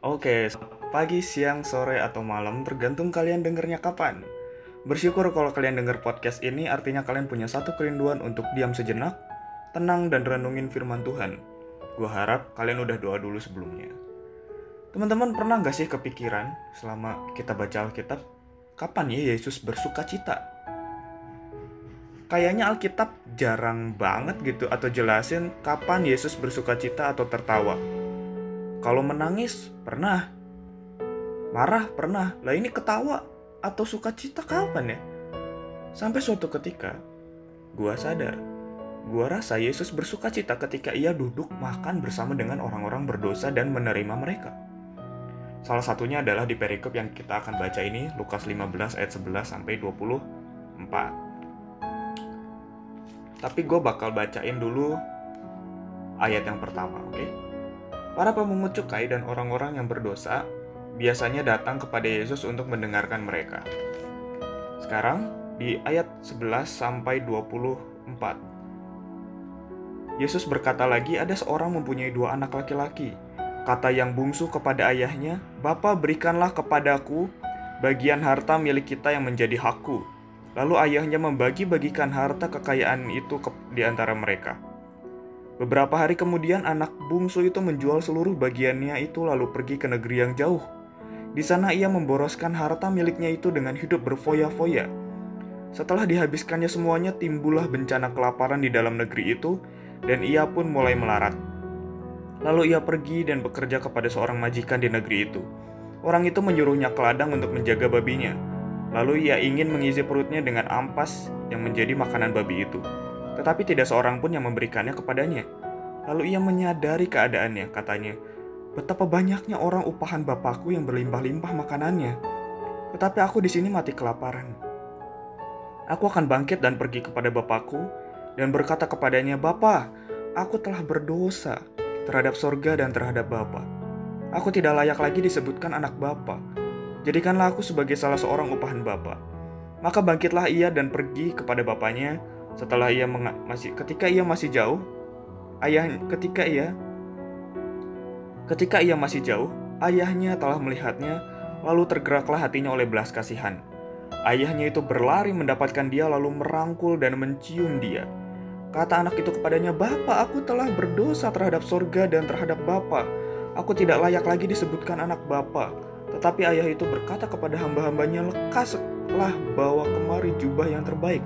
Oke, pagi, siang, sore, atau malam tergantung kalian dengernya kapan. Bersyukur kalau kalian denger podcast ini artinya kalian punya satu kerinduan untuk diam sejenak, tenang dan renungin firman Tuhan. Gue harap kalian udah doa dulu sebelumnya. Teman-teman pernah gak sih kepikiran selama kita baca Alkitab, kapan ya Yesus bersuka cita? Kayaknya Alkitab jarang banget gitu atau jelasin kapan Yesus bersuka cita atau tertawa. Kalau menangis, pernah. Marah, pernah. Lah ini ketawa atau sukacita kapan ya? Sampai suatu ketika, gua sadar. Gua rasa Yesus bersukacita ketika ia duduk makan bersama dengan orang-orang berdosa dan menerima mereka. Salah satunya adalah di perikop yang kita akan baca ini, Lukas 15 ayat 11 sampai 24. Tapi gue bakal bacain dulu ayat yang pertama, oke? Okay? Para pemungut cukai dan orang-orang yang berdosa biasanya datang kepada Yesus untuk mendengarkan mereka. Sekarang di ayat 11 sampai 24. Yesus berkata lagi, ada seorang mempunyai dua anak laki-laki. Kata yang bungsu kepada ayahnya, "Bapa, berikanlah kepadaku bagian harta milik kita yang menjadi hakku." Lalu ayahnya membagi-bagikan harta kekayaan itu di antara mereka. Beberapa hari kemudian anak bungsu itu menjual seluruh bagiannya itu lalu pergi ke negeri yang jauh. Di sana ia memboroskan harta miliknya itu dengan hidup berfoya-foya. Setelah dihabiskannya semuanya timbullah bencana kelaparan di dalam negeri itu dan ia pun mulai melarat. Lalu ia pergi dan bekerja kepada seorang majikan di negeri itu. Orang itu menyuruhnya ke ladang untuk menjaga babinya. Lalu ia ingin mengisi perutnya dengan ampas yang menjadi makanan babi itu tetapi tidak seorang pun yang memberikannya kepadanya. Lalu ia menyadari keadaannya, katanya, betapa banyaknya orang upahan bapakku yang berlimpah-limpah makanannya. Tetapi aku di sini mati kelaparan. Aku akan bangkit dan pergi kepada bapakku dan berkata kepadanya, Bapa, aku telah berdosa terhadap sorga dan terhadap Bapa. Aku tidak layak lagi disebutkan anak Bapa. Jadikanlah aku sebagai salah seorang upahan Bapa. Maka bangkitlah ia dan pergi kepada bapaknya, setelah ia masih ketika ia masih jauh, ayah ketika ia ketika ia masih jauh, ayahnya telah melihatnya, lalu tergeraklah hatinya oleh belas kasihan. Ayahnya itu berlari mendapatkan dia lalu merangkul dan mencium dia. Kata anak itu kepadanya, Bapak, aku telah berdosa terhadap sorga dan terhadap Bapak. Aku tidak layak lagi disebutkan anak Bapak. Tetapi ayah itu berkata kepada hamba-hambanya, lekaslah bawa kemari jubah yang terbaik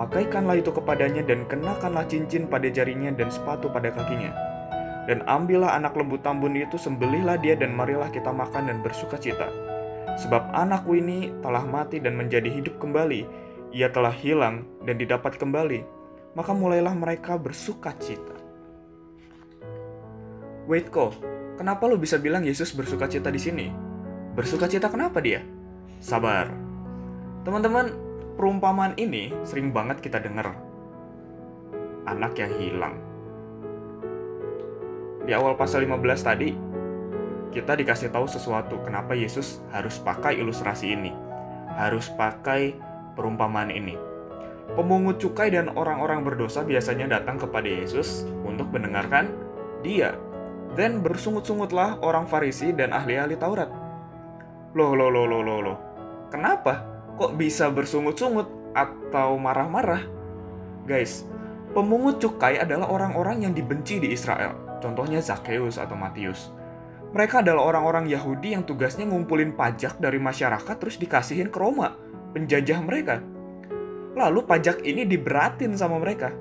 Pakaikanlah itu kepadanya dan kenakanlah cincin pada jarinya dan sepatu pada kakinya. Dan ambillah anak lembu tambun itu, sembelihlah dia dan marilah kita makan dan bersuka cita. Sebab anakku ini telah mati dan menjadi hidup kembali. Ia telah hilang dan didapat kembali. Maka mulailah mereka bersuka cita. Wait kok, kenapa lu bisa bilang Yesus bersuka cita di sini? Bersuka cita kenapa dia? Sabar. Teman-teman, perumpamaan ini sering banget kita dengar. Anak yang hilang. Di awal pasal 15 tadi, kita dikasih tahu sesuatu kenapa Yesus harus pakai ilustrasi ini. Harus pakai perumpamaan ini. Pemungut cukai dan orang-orang berdosa biasanya datang kepada Yesus untuk mendengarkan dia. Dan bersungut-sungutlah orang Farisi dan ahli-ahli Taurat. Loh, loh, loh, loh, loh, loh. Kenapa? Kok bisa bersungut-sungut atau marah-marah? Guys, pemungut cukai adalah orang-orang yang dibenci di Israel. Contohnya Zakheus atau Matius. Mereka adalah orang-orang Yahudi yang tugasnya ngumpulin pajak dari masyarakat terus dikasihin ke Roma, penjajah mereka. Lalu pajak ini diberatin sama mereka.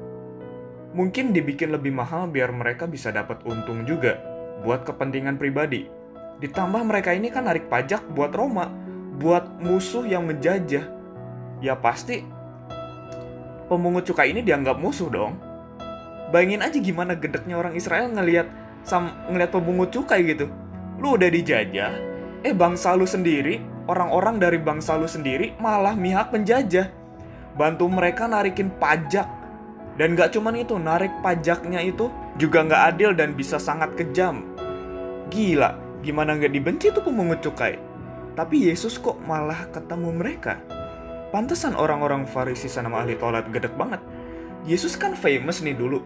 Mungkin dibikin lebih mahal biar mereka bisa dapat untung juga buat kepentingan pribadi. Ditambah mereka ini kan narik pajak buat Roma, buat musuh yang menjajah, ya pasti pemungut cukai ini dianggap musuh dong. Bayangin aja gimana gedeknya orang Israel ngelihat sam ngelihat pemungut cukai gitu. Lu udah dijajah, eh bangsa lu sendiri, orang-orang dari bangsa lu sendiri malah mihak penjajah. Bantu mereka narikin pajak. Dan gak cuman itu, narik pajaknya itu juga gak adil dan bisa sangat kejam. Gila, gimana gak dibenci tuh pemungut cukai? Tapi Yesus kok malah ketemu mereka? Pantesan orang-orang Farisi sana ahli toilet gedek banget. Yesus kan famous nih dulu.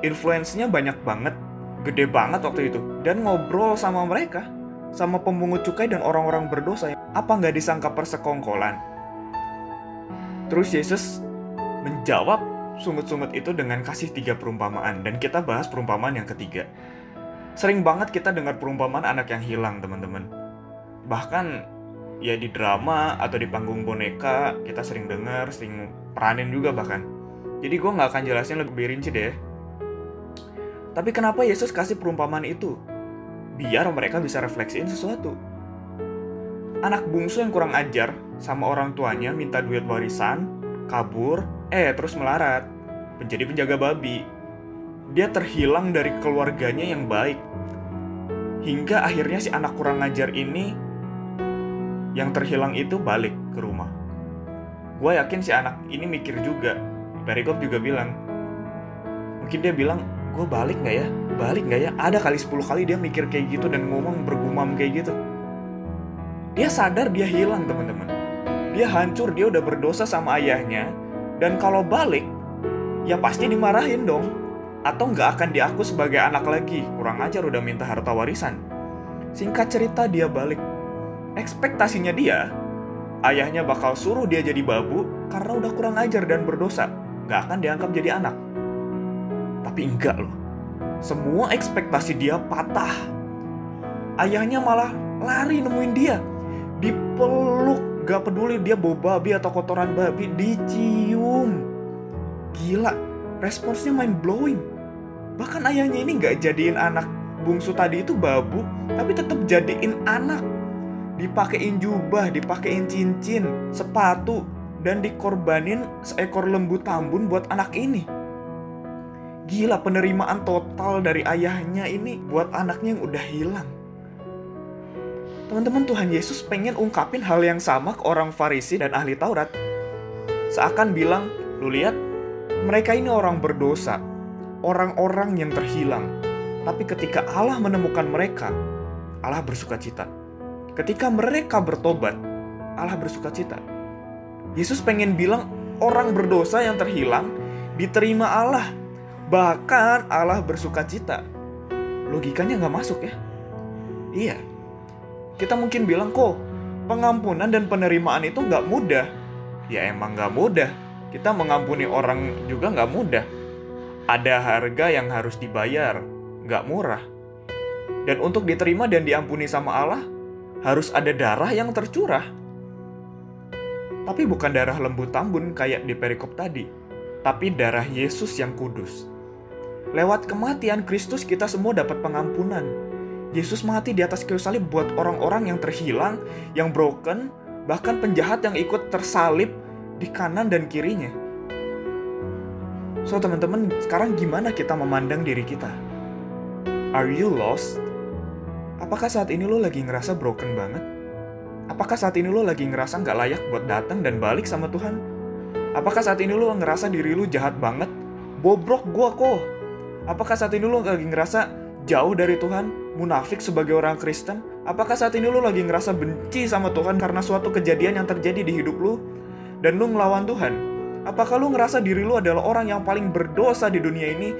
Influence-nya banyak banget. Gede banget waktu itu. Dan ngobrol sama mereka. sama pemungut cukai dan orang-orang berdosa, apa nggak disangka persekongkolan? Terus Yesus menjawab sungut-sungut itu dengan kasih tiga perumpamaan dan kita bahas perumpamaan yang ketiga. Sering banget kita dengar perumpamaan anak yang hilang, teman-teman. Bahkan ya di drama atau di panggung boneka kita sering dengar, sering peranin juga bahkan. Jadi gue nggak akan jelasin lebih rinci deh. Tapi kenapa Yesus kasih perumpamaan itu? Biar mereka bisa refleksiin sesuatu. Anak bungsu yang kurang ajar sama orang tuanya minta duit warisan, kabur, eh terus melarat, menjadi penjaga babi. Dia terhilang dari keluarganya yang baik. Hingga akhirnya si anak kurang ajar ini yang terhilang itu balik ke rumah. Gue yakin si anak ini mikir juga. Perikop juga bilang, mungkin dia bilang, gue balik nggak ya? Balik nggak ya ada kali 10 kali dia mikir kayak gitu dan ngomong bergumam kayak gitu. Dia sadar dia hilang teman-teman. Dia hancur dia udah berdosa sama ayahnya. Dan kalau balik ya pasti dimarahin dong. Atau nggak akan diaku sebagai anak lagi. Kurang ajar udah minta harta warisan. Singkat cerita dia balik ekspektasinya dia ayahnya bakal suruh dia jadi babu karena udah kurang ajar dan berdosa nggak akan dianggap jadi anak tapi enggak loh. Semua ekspektasi dia patah. Ayahnya malah lari nemuin dia. Dipeluk, gak peduli dia bau babi atau kotoran babi, dicium. Gila, responsnya main blowing. Bahkan ayahnya ini gak jadiin anak bungsu tadi itu babu, tapi tetap jadiin anak. Dipakein jubah, dipakein cincin, sepatu, dan dikorbanin seekor lembu tambun buat anak ini Gila penerimaan total dari ayahnya ini buat anaknya yang udah hilang. Teman-teman Tuhan Yesus pengen ungkapin hal yang sama ke orang Farisi dan ahli Taurat. Seakan bilang, lu lihat, mereka ini orang berdosa, orang-orang yang terhilang. Tapi ketika Allah menemukan mereka, Allah bersuka cita. Ketika mereka bertobat, Allah bersuka cita. Yesus pengen bilang orang berdosa yang terhilang diterima Allah Bahkan Allah bersuka cita. Logikanya nggak masuk ya? Iya. Kita mungkin bilang kok pengampunan dan penerimaan itu nggak mudah. Ya emang nggak mudah. Kita mengampuni orang juga nggak mudah. Ada harga yang harus dibayar, nggak murah. Dan untuk diterima dan diampuni sama Allah, harus ada darah yang tercurah. Tapi bukan darah lembu tambun kayak di perikop tadi, tapi darah Yesus yang kudus. Lewat kematian Kristus kita semua dapat pengampunan. Yesus mati di atas kayu salib buat orang-orang yang terhilang, yang broken, bahkan penjahat yang ikut tersalib di kanan dan kirinya. So teman-teman, sekarang gimana kita memandang diri kita? Are you lost? Apakah saat ini lo lagi ngerasa broken banget? Apakah saat ini lo lagi ngerasa nggak layak buat datang dan balik sama Tuhan? Apakah saat ini lo ngerasa diri lo jahat banget? Bobrok gua kok, Apakah saat ini lo lagi ngerasa jauh dari Tuhan, munafik sebagai orang Kristen? Apakah saat ini lo lagi ngerasa benci sama Tuhan karena suatu kejadian yang terjadi di hidup lo dan lo ngelawan Tuhan? Apakah lo ngerasa diri lo adalah orang yang paling berdosa di dunia ini?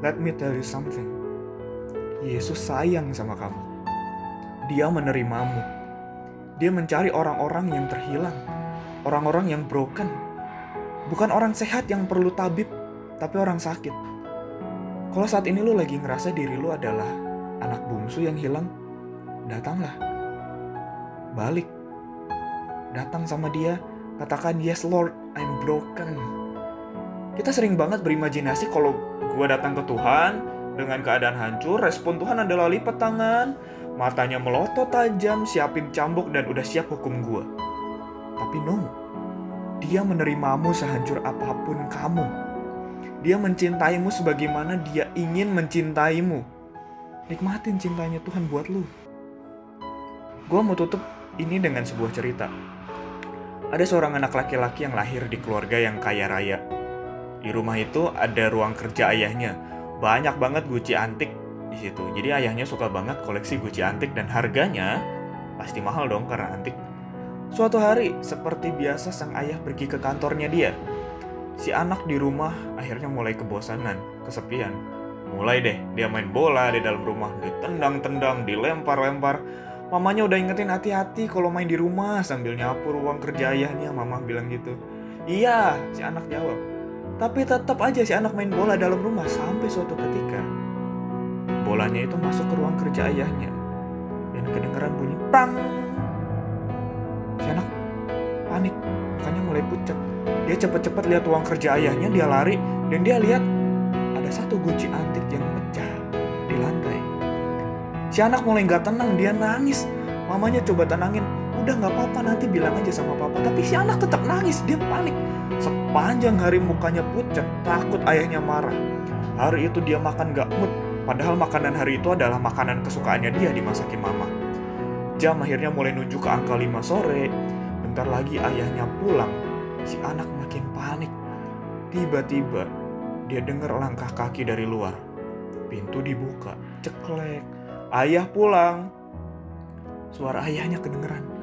Let me tell you something. Yesus sayang sama kamu. Dia menerimamu. Dia mencari orang-orang yang terhilang, orang-orang yang broken. Bukan orang sehat yang perlu tabib, tapi orang sakit. Kalau saat ini lo lagi ngerasa diri lo adalah anak bungsu yang hilang, datanglah. Balik. Datang sama dia, katakan, Yes Lord, I'm broken. Kita sering banget berimajinasi kalau gue datang ke Tuhan dengan keadaan hancur, respon Tuhan adalah lipat tangan, matanya melotot tajam, siapin cambuk dan udah siap hukum gue. Tapi no, dia menerimamu sehancur apa pun kamu dia mencintaimu sebagaimana dia ingin mencintaimu. Nikmatin cintanya Tuhan buat lu. Gue mau tutup ini dengan sebuah cerita. Ada seorang anak laki-laki yang lahir di keluarga yang kaya raya. Di rumah itu ada ruang kerja ayahnya. Banyak banget guci antik di situ. Jadi ayahnya suka banget koleksi guci antik dan harganya pasti mahal dong karena antik. Suatu hari, seperti biasa sang ayah pergi ke kantornya dia Si anak di rumah akhirnya mulai kebosanan, kesepian. Mulai deh, dia main bola di dalam rumah, ditendang-tendang, dilempar-lempar. Mamanya udah ingetin hati-hati kalau main di rumah sambil nyapu ruang kerja ayahnya, mama bilang gitu. Iya, si anak jawab. Tapi tetap aja si anak main bola dalam rumah sampai suatu ketika bolanya itu masuk ke ruang kerja ayahnya dan kedengaran bunyi tang. Si anak panik, makanya mulai pucat. Dia cepat-cepat lihat ruang kerja ayahnya, dia lari dan dia lihat ada satu guci antik yang pecah di lantai. Si anak mulai nggak tenang, dia nangis. Mamanya coba tenangin, udah nggak apa-apa nanti bilang aja sama papa. Tapi si anak tetap nangis, dia panik. Sepanjang hari mukanya pucat, takut ayahnya marah. Hari itu dia makan gak mood, padahal makanan hari itu adalah makanan kesukaannya dia dimasakin mama. Jam akhirnya mulai nunjuk ke angka 5 sore. Bentar lagi ayahnya pulang. Si anak makin panik. Tiba-tiba dia dengar langkah kaki dari luar. Pintu dibuka, ceklek. Ayah pulang. Suara ayahnya kedengeran.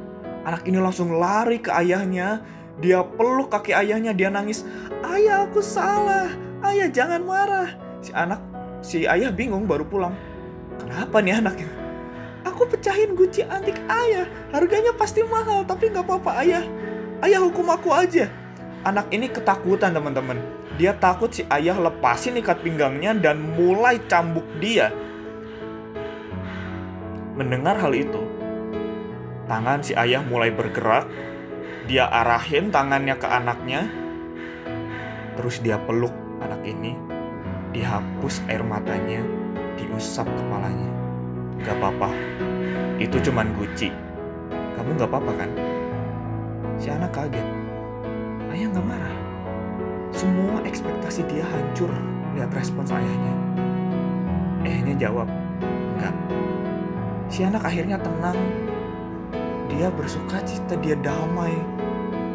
Anak ini langsung lari ke ayahnya. Dia peluk kaki ayahnya, dia nangis. Ayah aku salah, ayah jangan marah. Si anak, si ayah bingung baru pulang. Kenapa nih anaknya? Aku pecahin guci antik ayah. Harganya pasti mahal, tapi nggak apa-apa ayah. Ayah hukum aku aja. Anak ini ketakutan teman-teman. Dia takut si ayah lepasin ikat pinggangnya dan mulai cambuk dia. Mendengar hal itu, tangan si ayah mulai bergerak. Dia arahin tangannya ke anaknya. Terus dia peluk anak ini. Dihapus air matanya, diusap kepalanya. Gak apa-apa, itu cuman guci. Kamu gak apa-apa kan? Si anak kaget. Ayah gak marah. Semua ekspektasi dia hancur lihat respons ayahnya. Ayahnya jawab, enggak. Si anak akhirnya tenang. Dia bersuka cita, dia damai.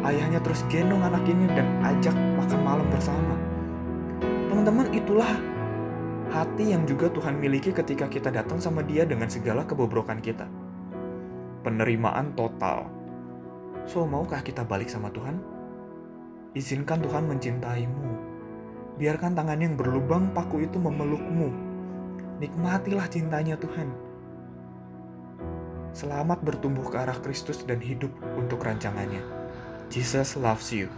Ayahnya terus gendong anak ini dan ajak makan malam bersama. Teman-teman, itulah hati yang juga Tuhan miliki ketika kita datang sama dia dengan segala kebobrokan kita. Penerimaan total. So, maukah kita balik sama Tuhan? Izinkan Tuhan mencintaimu. Biarkan tangan yang berlubang paku itu memelukmu. Nikmatilah cintanya Tuhan. Selamat bertumbuh ke arah Kristus dan hidup untuk rancangannya. Jesus loves you.